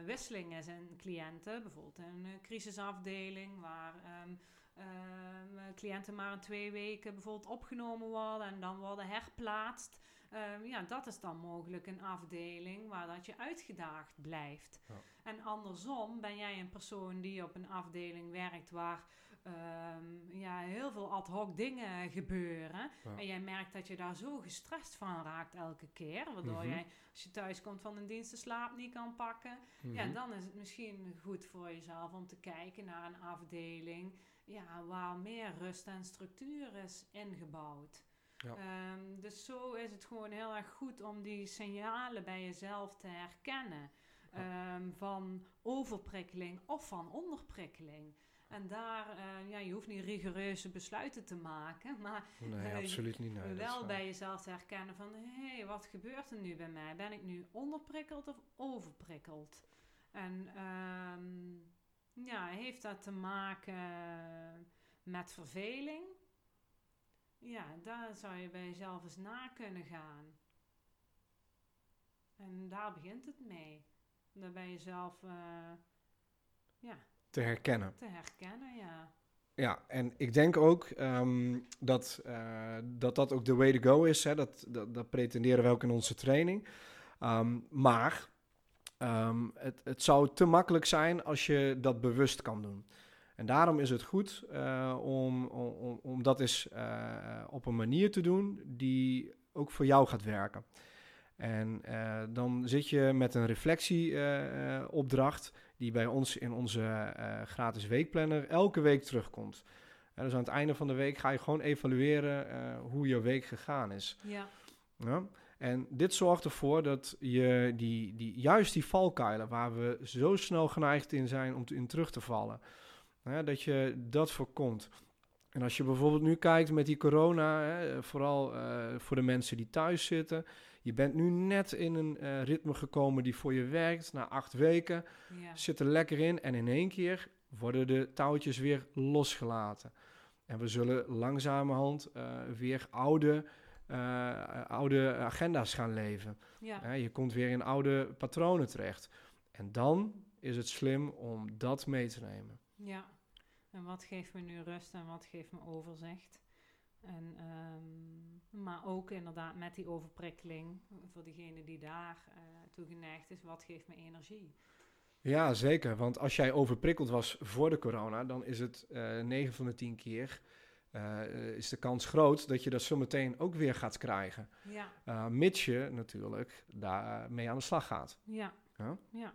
wisseling is in cliënten. Bijvoorbeeld een crisisafdeling waar... ehm, ehm, cliënten maar in twee weken bijvoorbeeld opgenomen worden en dan worden herplaatst. Ehm, ja, dat is dan mogelijk een afdeling waar dat je uitgedaagd blijft. Ja. En andersom ben jij een persoon die op een afdeling werkt waar ehm, ja, heel veel ad hoc dingen gebeuren. Ja. En jij merkt dat je daar zo gestrest van raakt elke keer. Waardoor Mhm. jij, als je thuis komt van een dienst, de slaap niet kan pakken. Ja, Mhm. dan is het misschien goed voor jezelf om te kijken naar een afdeling ja, waar meer rust en structuur is ingebouwd. Ja. Ehm, dus zo is het gewoon heel erg goed om die signalen bij jezelf te herkennen. ehm, van overprikkeling of van onderprikkeling. En daar, eh, ja, je hoeft niet rigoureuze besluiten te maken, maar Nee, eh, absoluut niet. Nee, wel bij jezelf te herkennen van... hé, hey, wat gebeurt er nu bij mij? Ben ik nu onderprikkeld of overprikkeld? En ehm, ja, heeft dat te maken met verveling? Ja, daar zou je bij jezelf eens na kunnen gaan. En daar begint het mee. Daar bij jezelf... eh, ja, te herkennen. Te herkennen, ja. Ja, en ik denk ook ehm, dat, uh, dat dat ook de way to go is. Hè? Dat, dat, dat pretenderen we ook in onze training. Ehm, maar ehm, het, het zou te makkelijk zijn als je dat bewust kan doen. En daarom is het goed uh, om, om, om dat eens uh, op een manier te doen die ook voor jou gaat werken. En uh, dan zit je met een reflectieopdracht die bij ons in onze gratis weekplanner elke week terugkomt. En dus aan het einde van de week ga je gewoon evalueren hoe je week gegaan is. Ja. ja? En dit zorgt ervoor dat je die, die, juist die valkuilen waar we zo snel geneigd in zijn om te, in terug te vallen, dat je dat voorkomt. En als je bijvoorbeeld nu kijkt met die corona, hè, vooral uh, voor de mensen die thuis zitten. Je bent nu net in een uh, ritme gekomen die voor je werkt. Na acht weken Ja. zit er lekker in en in één keer worden de touwtjes weer losgelaten. En we zullen langzamerhand uh, weer oude, oude agenda's gaan leven. Ja. je komt weer in oude patronen terecht. En dan is het slim om dat mee te nemen. Ja, en wat geeft me nu rust en wat geeft me overzicht? En, um, maar ook inderdaad met die overprikkeling, voor degene die daar uh, toe geneigd is, wat geeft me energie? Ja, zeker. Want als jij overprikkeld was voor de corona, dan is het uh, 9 van de 10 keer. Uh, is de kans groot dat je dat zometeen ook weer gaat krijgen. Ja. Mits je natuurlijk daarmee aan de slag gaat. Ja. Ja? ja.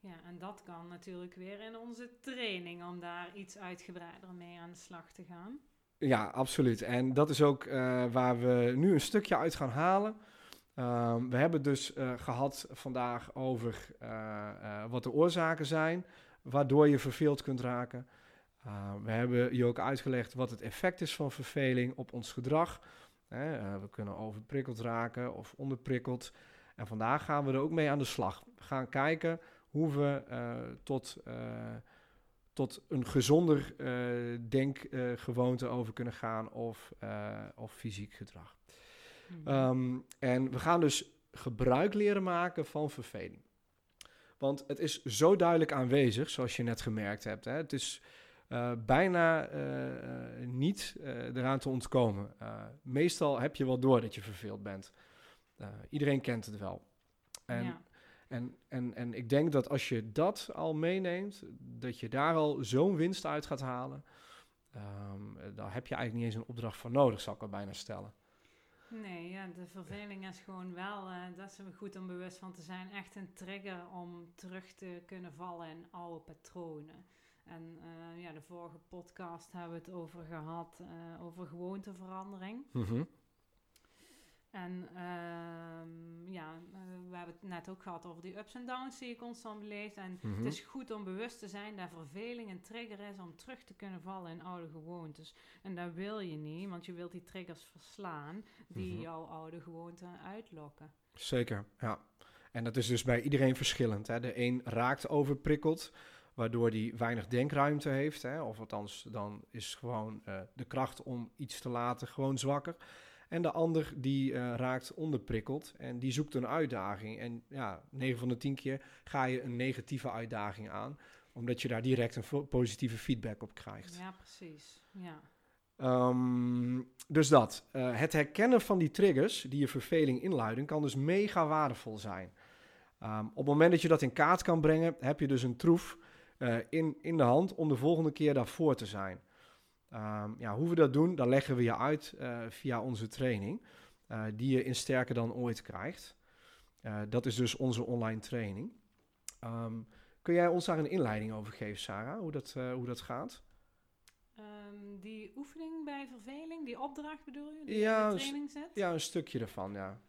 Ja, en dat kan natuurlijk weer in onze training om daar iets uitgebreider mee aan de slag te gaan. Ja, absoluut. En dat is ook uh, waar we nu een stukje uit gaan halen. Um, we hebben dus uh, gehad vandaag over uh, wat de oorzaken zijn, waardoor je verveeld kunt raken. we hebben je ook uitgelegd wat het effect is van verveling op ons gedrag. we kunnen overprikkeld raken of onderprikkeld. En vandaag gaan we er ook mee aan de slag. We gaan kijken hoe we uh, tot, uh, tot een gezonder uh, denkgewoonte over kunnen gaan of, of fysiek gedrag. Mm -hmm. um, en we gaan dus gebruik leren maken van verveling. Want het is zo duidelijk aanwezig, zoals je net gemerkt hebt. Hè? Het is bijna niet eraan te ontkomen. meestal heb je wel door dat je verveeld bent. iedereen kent het wel. En ja. En, en, en ik denk dat als je dat al meeneemt, dat je daar al zo'n winst uit gaat halen. Um, daar heb je eigenlijk niet eens een opdracht voor nodig, zou ik wel bijna stellen. Nee, ja, de verveling is gewoon wel, uh, dat is goed om bewust van te zijn, echt een trigger om terug te kunnen vallen in oude patronen. En uh, ja, de vorige podcast hebben we het over gehad, uh, over gewoonteverandering. Mm -hmm. En uh, ja, uh, we hebben het net ook gehad over die ups en downs die je constant beleeft. En Mhm. het is goed om bewust te zijn dat verveling een trigger is om terug te kunnen vallen in oude gewoontes. En dat wil je niet, want je wilt die triggers verslaan die Mhm. jouw oude gewoonten uitlokken. Zeker, ja. En dat is dus bij iedereen verschillend. Hè? De een raakt overprikkeld, waardoor die weinig denkruimte heeft. Hè? Of althans, dan is gewoon uh, de kracht om iets te laten gewoon zwakker. En de ander die uh, raakt onderprikkeld en die zoekt een uitdaging. En ja, 9 van de 10 keer ga je een negatieve uitdaging aan, omdat je daar direct een positieve feedback op krijgt. Ja, precies. Ja. Um, dus dat. Uh, het herkennen van die triggers die je verveling inluiden, kan dus mega waardevol zijn. Um, op het moment dat je dat in kaart kan brengen, heb je dus een troef uh, in, in de hand om de volgende keer daarvoor te zijn. Um, ja, hoe we dat doen, dat leggen we je uit uh, via onze training, uh, die je in Sterker dan ooit krijgt. Uh, dat is dus onze online training. Um, kun jij ons daar een inleiding over geven, Sarah, hoe dat, hoe dat gaat? Um, die oefening bij verveling, die opdracht bedoel je? Die ja, in de training zit? Ja, een stukje ervan, ja.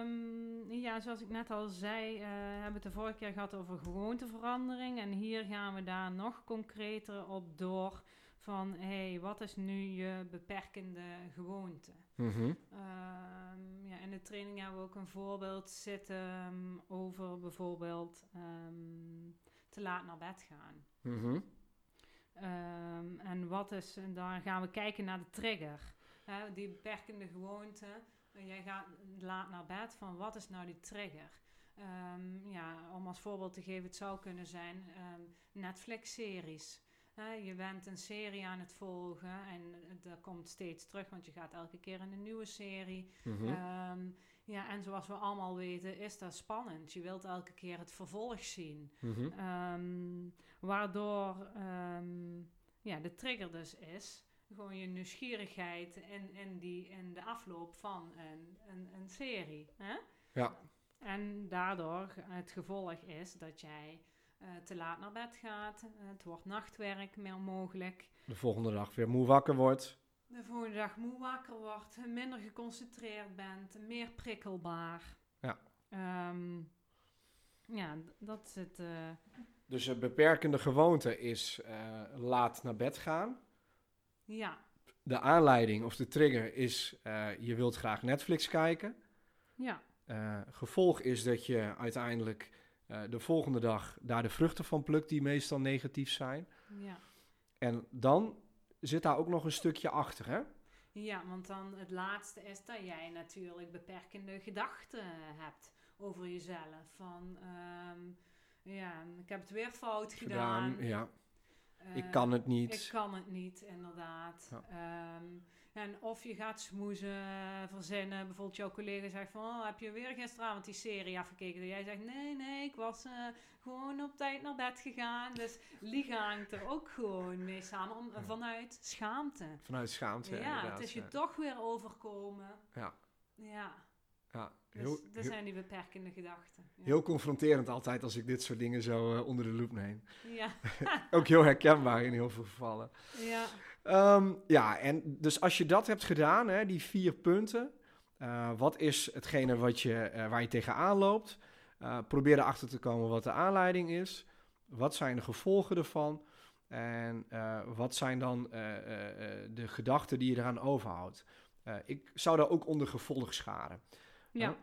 Um, ja, zoals ik net al zei, uh, hebben we het de vorige keer gehad over gewoonteverandering. En hier gaan we daar nog concreter op door van, hé, hey, wat is nu je beperkende gewoonte? Mm -hmm. um, ja, in de training hebben we ook een voorbeeld zitten um, over bijvoorbeeld te laat naar bed gaan. Mm -hmm. Um, en wat is, en dan gaan we kijken naar de trigger. Uh, die beperkende gewoonte. Uh, jij gaat laat naar bed van wat is nou die trigger? Ehm, ja, om als voorbeeld te geven, het zou kunnen zijn ehm, Netflix-series. Je bent een serie aan het volgen en dat komt steeds terug, want je gaat elke keer in een nieuwe serie. Mhm. Ehm, ja, en zoals we allemaal weten, is dat spannend. Je wilt elke keer het vervolg zien. Mhm. Ehm, waardoor ehm, ja, de trigger dus is gewoon je nieuwsgierigheid in, in, die, in de afloop van een, een, een serie. Hè? Ja. En daardoor het gevolg is dat jij eh, te laat naar bed gaat. het wordt nachtwerk meer mogelijk. De volgende dag weer moe wakker wordt. De volgende dag moe wakker wordt, minder geconcentreerd bent, meer prikkelbaar. Ja. Ehm, ja, dat is het. eh, Dus een beperkende gewoonte is eh, laat naar bed gaan. ja, De aanleiding of de trigger is eh, je wilt graag Netflix kijken. ja, Eh, gevolg is dat je uiteindelijk eh, de volgende dag daar de vruchten van plukt die meestal negatief zijn. ja. En dan zit daar ook nog een stukje achter, hè? Ja, want dan het laatste is dat jij natuurlijk beperkende gedachten hebt over jezelf. Van, ehm, ja, ik heb het weer fout gedaan. ja. Ik Eh, kan het niet. Ik kan het niet, inderdaad. Ja. Ehm, en of je gaat smoezen, verzinnen. Bijvoorbeeld jouw collega zegt van... Oh, heb je weer gisteravond die serie afgekeken? En jij zegt, nee, nee, ik was eh, gewoon op tijd naar bed gegaan. Dus liegen hangt er ook gewoon mee samen. Om, Ja. Vanuit schaamte. Vanuit schaamte, Ja, inderdaad. het is je ja. toch weer overkomen. Ja. Ja, Ja, dus heel, dat heel, zijn die beperkende gedachten. Ja. heel confronterend altijd als ik dit soort dingen zo eh, onder de loep neem. Ja, Ook heel herkenbaar in heel veel gevallen. ja, Ehm, ja, en dus als je dat hebt gedaan, hè, die vier punten, eh, wat is hetgene wat je, eh, waar je tegenaan loopt? Eh, probeer erachter te komen wat de aanleiding is. Wat zijn de gevolgen ervan? En wat zijn dan de gedachten die je eraan overhoudt? Ik zou daar ook onder gevolg scharen. ja.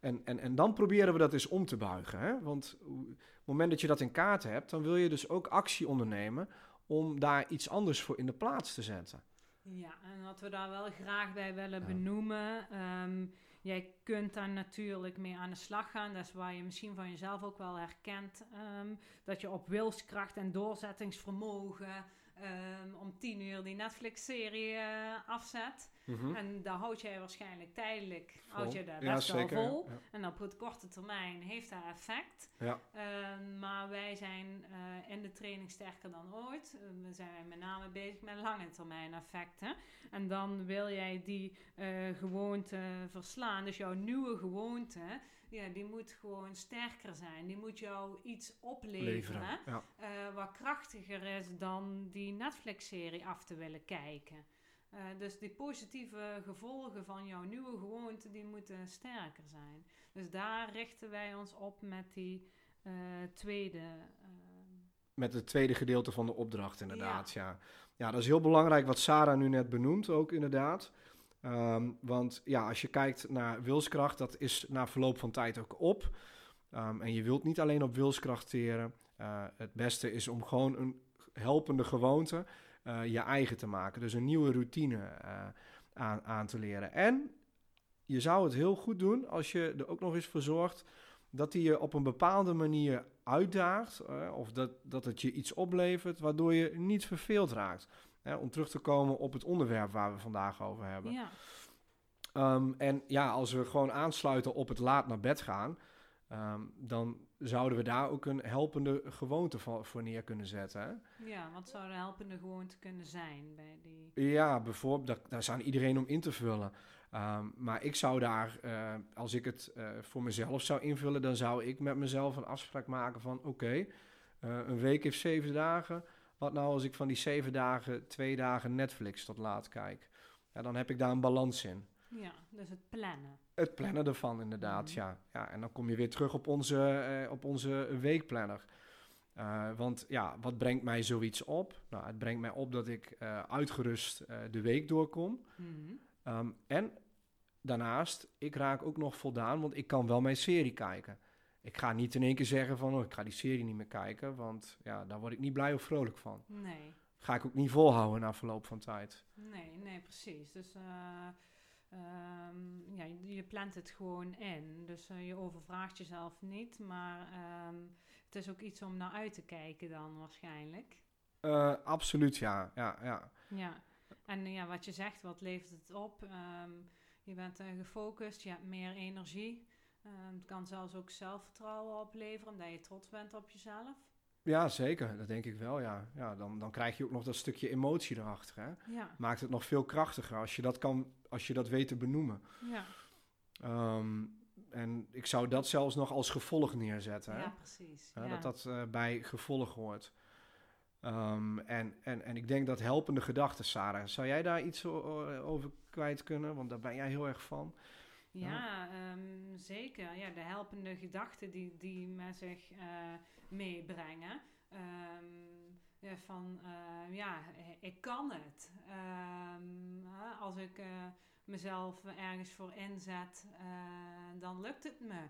En, en, en dan proberen we dat eens om te buigen. Hè? Want op het moment dat je dat in kaart hebt, dan wil je dus ook actie ondernemen om daar iets anders voor in de plaats te zetten. Ja, en wat we daar wel graag bij willen Ja. benoemen. ehm, jij kunt daar natuurlijk mee aan de slag gaan. Dat is waar je misschien van jezelf ook wel herkent. ehm, dat je op wilskracht en doorzettingsvermogen ehm, om tien uur die Netflix-serie eh, afzet. Hm? En daar houd jij waarschijnlijk tijdelijk houd je Ja, wel zeker, vol. ja. En op het korte termijn heeft dat effect. Ja. Ehm, maar wij zijn eh, in de training sterker dan ooit. Eh, we zijn met name bezig met lange termijn effecten. En dan wil jij die gewoonte verslaan. Dus jouw nieuwe gewoonte, ja, die moet gewoon sterker zijn. Die moet jou iets opleveren. Leveren. Ja. eh, wat krachtiger is dan die Netflix-serie af te willen kijken. Eh, dus die positieve gevolgen van jouw nieuwe gewoonte, die moeten sterker zijn. Dus daar richten wij ons op met die eh, tweede. Met het tweede gedeelte van de opdracht, inderdaad. Ja. Ja. dat is heel belangrijk wat Sarah nu net benoemt, ook inderdaad. Ehm, want ja, als je kijkt naar wilskracht, dat is na verloop van tijd ook op. Ehm, en je wilt niet alleen op wilskracht teren. Eh, het beste is om gewoon een helpende gewoonte eh, je eigen te maken. Dus een nieuwe routine eh, aan, aan te leren. En je zou het heel goed doen als je er ook nog eens voor zorgt dat die je op een bepaalde manier uitdaagt. of dat, dat het je iets oplevert waardoor je niet verveeld raakt. Hè, om terug te komen op het onderwerp waar we vandaag over hebben. ja, Ehm, en ja, als we gewoon aansluiten op het laat naar bed gaan, ehm, dan zouden we daar ook een helpende gewoonte van, voor neer kunnen zetten. Hè? ja, wat zou de helpende gewoonte kunnen zijn bij die. Ja, bijvoorbeeld, daar, daar is aan iedereen om in te vullen. Ehm, maar ik zou daar, eh, als ik het eh, voor mezelf zou invullen, dan zou ik met mezelf een afspraak maken van: oké, eh, een week heeft zeven dagen. Wat nou als ik van die zeven dagen twee dagen Netflix tot laat kijk? Ja, dan heb ik daar een balans in. Ja, dus het plannen. Het plannen ervan, inderdaad, Mhm. ja. ja. En dan kom je weer terug op onze, eh, op onze weekplanner. Eh, want ja, wat brengt mij zoiets op? Nou, het brengt mij op dat ik eh, uitgerust de week doorkom. Mhm. Ehm, en daarnaast, ik raak ook nog voldaan, want ik kan wel mijn serie kijken. Ik ga niet in één keer zeggen van, oh, ik ga die serie niet meer kijken, want ja, daar word ik niet blij of vrolijk van. Nee. Ga ik ook niet volhouden na verloop van tijd. Nee, nee, precies. Dus eh, ehm, ja, je, je plant het gewoon in. Dus eh, je overvraagt jezelf niet, maar ehm, het is ook iets om naar uit te kijken dan waarschijnlijk. Eh, absoluut, ja. ja, ja. Ja, en ja, wat je zegt, wat levert het op? Ehm, je bent gefocust, je hebt meer energie. Ehm, het kan zelfs ook zelfvertrouwen opleveren, omdat je trots bent op jezelf. Ja, zeker. Dat denk ik wel, ja. ja dan, dan krijg je ook nog dat stukje emotie erachter, hè. Ja, Maakt het nog veel krachtiger als je dat, kan, als je dat weet te benoemen. ja, Ehm, en ik zou dat zelfs nog als gevolg neerzetten, hè. ja precies. Ja. Dat dat eh, bij gevolg hoort. Ehm, en, en, en ik denk dat helpende gedachten, Sarah. Zou jij daar iets over kwijt kunnen? Want daar ben jij heel erg van. Ja, ehm, zeker. Ja, de helpende gedachten die, die met zich eh, meebrengen. Ehm, ja, van, eh, ja, ik kan het. Ehm, als ik eh, mezelf ergens voor inzet, dan lukt het me.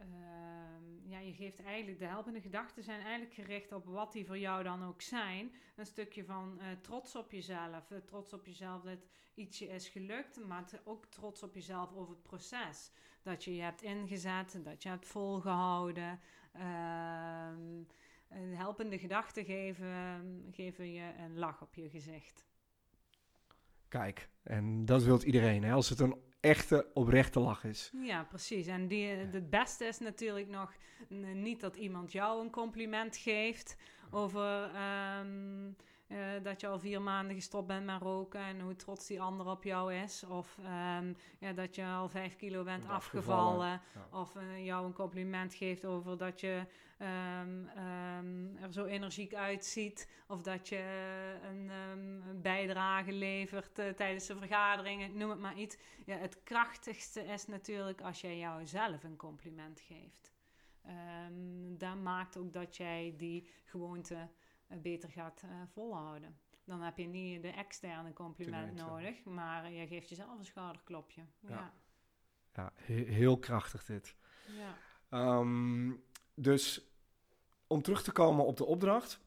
Ehm, ja, je geeft eigenlijk, de helpende gedachten zijn eigenlijk gericht op wat die voor jou dan ook zijn. Een stukje van eh, trots op jezelf. Eh, trots op jezelf dat ietsje is gelukt, maar ook trots op jezelf over het proces. Dat je je hebt ingezet, dat je hebt volgehouden. Ehm, een helpende gedachten geven, geven je een lach op je gezicht. Kijk, en dat wilt iedereen, hè? als het een echte, oprechte lach is. Ja, precies. En die, het beste is natuurlijk nog niet dat iemand jou een compliment geeft over ehm, eh, dat je al vier maanden gestopt bent met roken en hoe trots die ander op jou is. Of ehm, ja, dat je al vijf kilo bent afgevallen. afgevallen, ja. Of eh, jou een compliment geeft over dat je ehm, ehm, er zo energiek uitziet. Of dat je een, ehm, een bijdrage levert eh, tijdens de vergaderingen. Noem het maar iets. Ja, het krachtigste is natuurlijk als jij jouzelf een compliment geeft. Dat maakt ook dat jij die gewoonte eh, beter gaat eh, volhouden. Dan heb je niet de externe compliment nodig, maar je geeft jezelf een schouderklopje. Ja. Ja. Ja, he- heel krachtig dit. ja. Dus om terug te komen op de opdracht.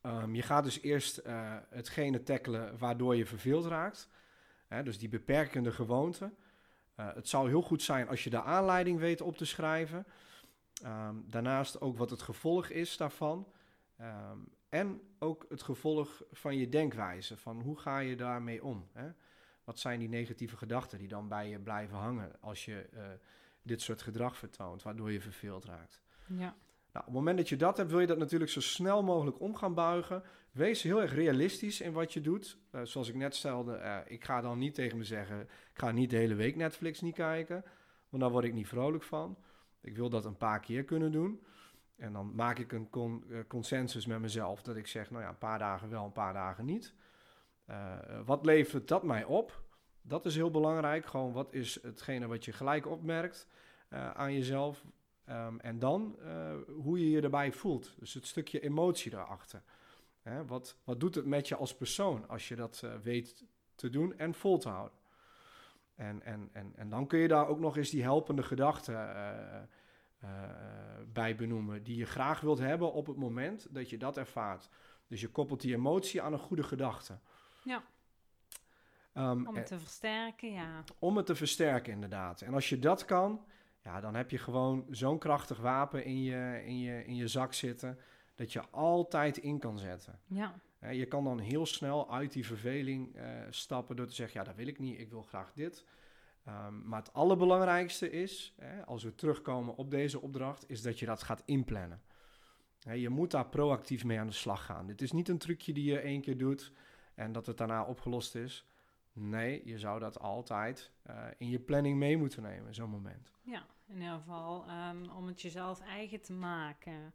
ehm, je gaat dus eerst eh, hetgene tackelen waardoor je verveeld raakt. Hè, dus die beperkende gewoonte. Eh, het zou heel goed zijn als je de aanleiding weet op te schrijven. Ehm, daarnaast ook wat het gevolg is daarvan. Ehm, en ook het gevolg van je denkwijze. Van hoe ga je daarmee om? Hè? Wat zijn die negatieve gedachten die dan bij je blijven hangen als je eh, dit soort gedrag vertoont, waardoor je verveeld raakt? ja. Nou, op het moment dat je dat hebt, wil je dat natuurlijk zo snel mogelijk om gaan buigen. Wees heel erg realistisch in wat je doet. Eh, zoals ik net stelde, eh, ik ga dan niet tegen me zeggen... ik ga niet de hele week Netflix niet kijken, want daar word ik niet vrolijk van. Ik wil dat een paar keer kunnen doen. En dan maak ik een eh, consensus met mezelf dat ik zeg... nou ja, een paar dagen wel, een paar dagen niet. Wat levert dat mij op? Dat is heel belangrijk. Gewoon, wat is hetgene wat je gelijk opmerkt aan jezelf... Ehm, en dan eh, hoe je je erbij voelt. Dus het stukje emotie daarachter. Hè, wat, wat doet het met je als persoon als je dat eh, weet te doen en vol te houden? En, en, en, en dan kun je daar ook nog eens die helpende gedachten eh, bij benoemen. Die je graag wilt hebben op het moment dat je dat ervaart. Dus je koppelt die emotie aan een goede gedachte. Ja. Ehm, Om en- het te versterken, ja. om het te versterken, inderdaad. En als je dat kan, ja, dan heb je gewoon zo'n krachtig wapen in je, in, je, in je zak zitten. dat je altijd in kan zetten. Ja, je kan dan heel snel uit die verveling eh, stappen door te zeggen: ja, dat wil ik niet, ik wil graag dit. Ehm, maar het allerbelangrijkste is, hè, als we terugkomen op deze opdracht, is dat je dat gaat inplannen. Hè, je moet daar proactief mee aan de slag gaan. Dit is niet een trucje die je één keer doet en dat het daarna opgelost is. Nee, je zou dat altijd eh, in je planning mee moeten nemen, zo'n moment. ja. in ieder geval ehm, om het jezelf eigen te maken.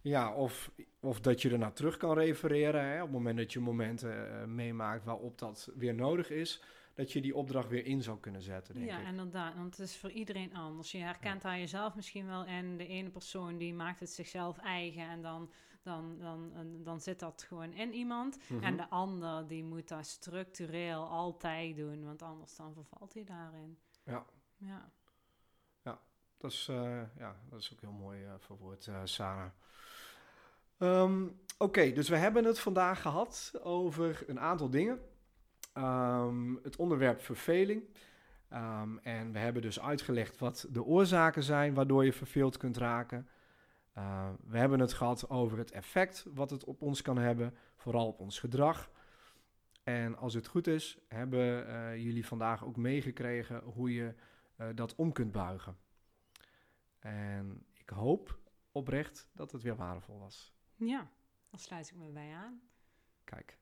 Ja, of, of dat je ernaar terug kan refereren. Hè, op het moment dat je momenten eh, meemaakt waarop dat weer nodig is, dat je die opdracht weer in zou kunnen zetten, denk Ja, ik. inderdaad. Want het is voor iedereen anders. Je herkent daar jezelf misschien wel in. De ene persoon die maakt het zichzelf eigen en dan, dan, dan, dan zit dat gewoon in iemand. Mhm. En de ander die moet dat structureel altijd doen, want anders dan vervalt hij daarin. Ja. Ja. Dat is, eh, ja, dat is ook heel mooi eh, verwoord, eh Sarah. Ehm, Oké, dus we hebben het vandaag gehad over een aantal dingen. ehm, het onderwerp verveling. Ehm, en we hebben dus uitgelegd wat de oorzaken zijn waardoor je verveeld kunt raken. Uh, we hebben het gehad over het effect wat het op ons kan hebben, vooral op ons gedrag. En als het goed is, hebben uh, jullie vandaag ook meegekregen hoe je uh, dat om kunt buigen. En ik hoop oprecht dat het weer waardevol was. Ja, dan sluit ik me bij aan. Kijk,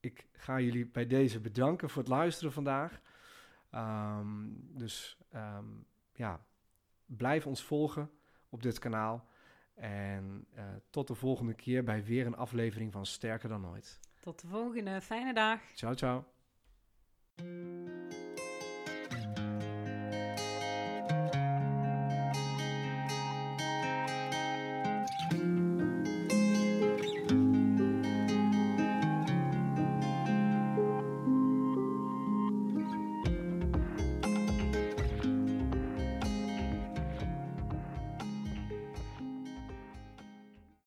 ik ga jullie bij deze bedanken voor het luisteren vandaag. Um, dus um, ja, blijf ons volgen op dit kanaal. En uh, tot de volgende keer bij weer een aflevering van Sterker dan ooit. Tot de volgende. Fijne dag. Ciao, ciao.